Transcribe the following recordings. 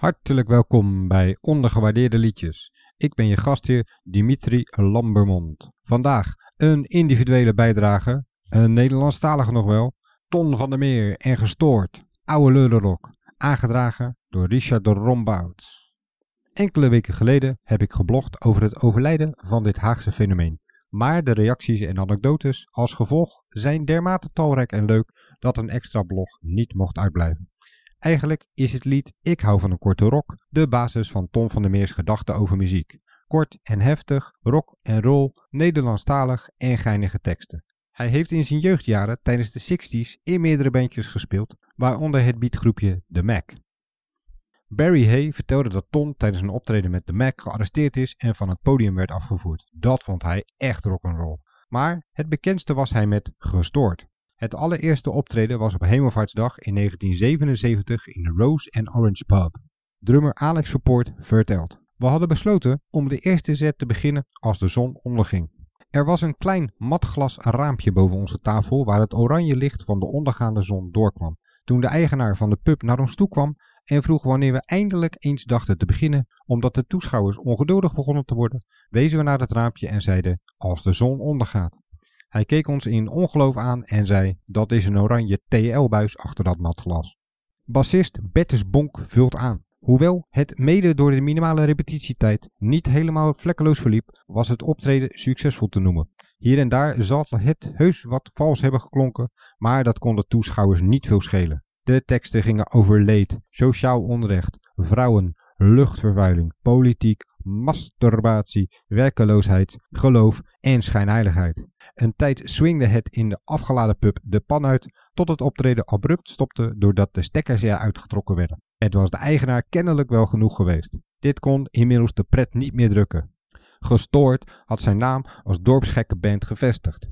Hartelijk welkom bij Ondergewaardeerde Liedjes. Ik ben je gastheer Dimitri Lambermond. Vandaag een individuele bijdrage, een Nederlandstalige nog wel, Ton van der Meer en Gestoord, Oude Lullerok, aangedragen door Richard de Rombouts. Enkele weken geleden heb ik geblogd over het overlijden van dit Haagse fenomeen. Maar de reacties en anekdotes als gevolg zijn dermate talrijk en leuk dat een extra blog niet mocht uitblijven. Eigenlijk is het lied Ik hou van een korte rok de basis van Tom van der Meers gedachten over muziek. Kort en heftig, rock en roll, Nederlandstalig en geinige teksten. Hij heeft in zijn jeugdjaren tijdens de 60s in meerdere bandjes gespeeld, waaronder het beatgroepje The Mac. Barry Hay vertelde dat Tom tijdens een optreden met The Mac gearresteerd is en van het podium werd afgevoerd. Dat vond hij echt rock'n'roll. Maar het bekendste was hij met Gestoord. Het allereerste optreden was op Hemelvaartsdag in 1977 in de Rose and Orange Pub. Drummer Alex Support vertelt. We hadden besloten om de eerste set te beginnen als de zon onderging. Er was een klein matglas raampje boven onze tafel waar het oranje licht van de ondergaande zon doorkwam. Toen de eigenaar van de pub naar ons toe kwam en vroeg wanneer we eindelijk eens dachten te beginnen, omdat de toeschouwers ongeduldig begonnen te worden, wezen we naar het raampje en zeiden als de zon ondergaat. Hij keek ons in ongeloof aan en zei dat is een oranje TL-buis achter dat matglas. Bassist Bertus Bonk vult aan. Hoewel het mede door de minimale repetitietijd niet helemaal vlekkeloos verliep, was het optreden succesvol te noemen. Hier en daar zal het heus wat vals hebben geklonken, maar dat kon de toeschouwers niet veel schelen. De teksten gingen over leed, sociaal onrecht, vrouwen, luchtvervuiling, politiek, masturbatie, werkeloosheid, geloof en schijnheiligheid. Een tijd swingde het in de afgeladen pub de pan uit tot het optreden abrupt stopte doordat de stekkers eruit getrokken werden. Het was de eigenaar kennelijk wel genoeg geweest. Dit kon inmiddels de pret niet meer drukken. Gestoord had zijn naam als dorpsgekkenband gevestigd.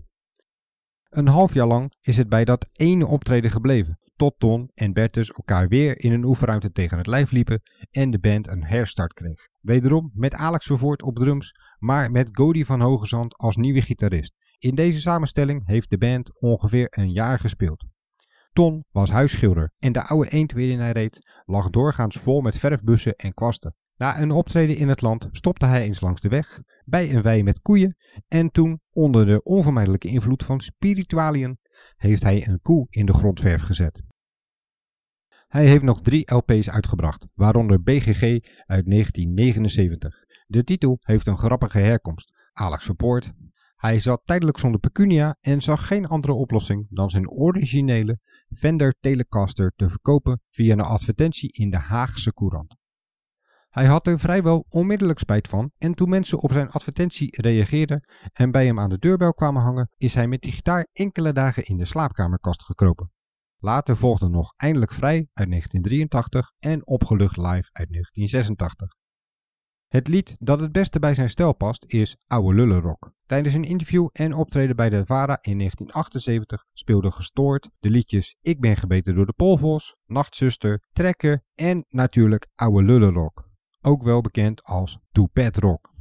Een half jaar lang is het bij dat ene optreden gebleven, tot Ton en Bertus elkaar weer in een oefenruimte tegen het lijf liepen en de band een herstart kreeg. Wederom met Alex Vervoort op drums, maar met Godi van Hogezand als nieuwe gitarist. In deze samenstelling heeft de band ongeveer een jaar gespeeld. Ton was huisschilder en de oude eend waarin hij reed lag doorgaans vol met verfbussen en kwasten. Na een optreden in het land stopte hij eens langs de weg, bij een wei met koeien en toen, onder de onvermijdelijke invloed van spiritualiën, heeft hij een koe in de grondverf gezet. Hij heeft nog drie LP's uitgebracht, waaronder BGG uit 1979. De titel heeft een grappige herkomst. Alex Support. Hij zat tijdelijk zonder pecunia en zag geen andere oplossing dan zijn originele Fender Telecaster te verkopen via een advertentie in de Haagse Courant. Hij had er vrijwel onmiddellijk spijt van en toen mensen op zijn advertentie reageerden en bij hem aan de deurbel kwamen hangen, is hij met die gitaar enkele dagen in de slaapkamerkast gekropen. Later volgde nog Eindelijk Vrij uit 1983 en Opgelucht Live uit 1986. Het lied dat het beste bij zijn stijl past is Oude Lullenrock. Tijdens een interview en optreden bij de VARA in 1978 speelde Gestoord de liedjes Ik ben gebeten door de polvos, Nachtzuster, Trekker en natuurlijk Oude Lullenrock. Ook wel bekend als Toupet Rock.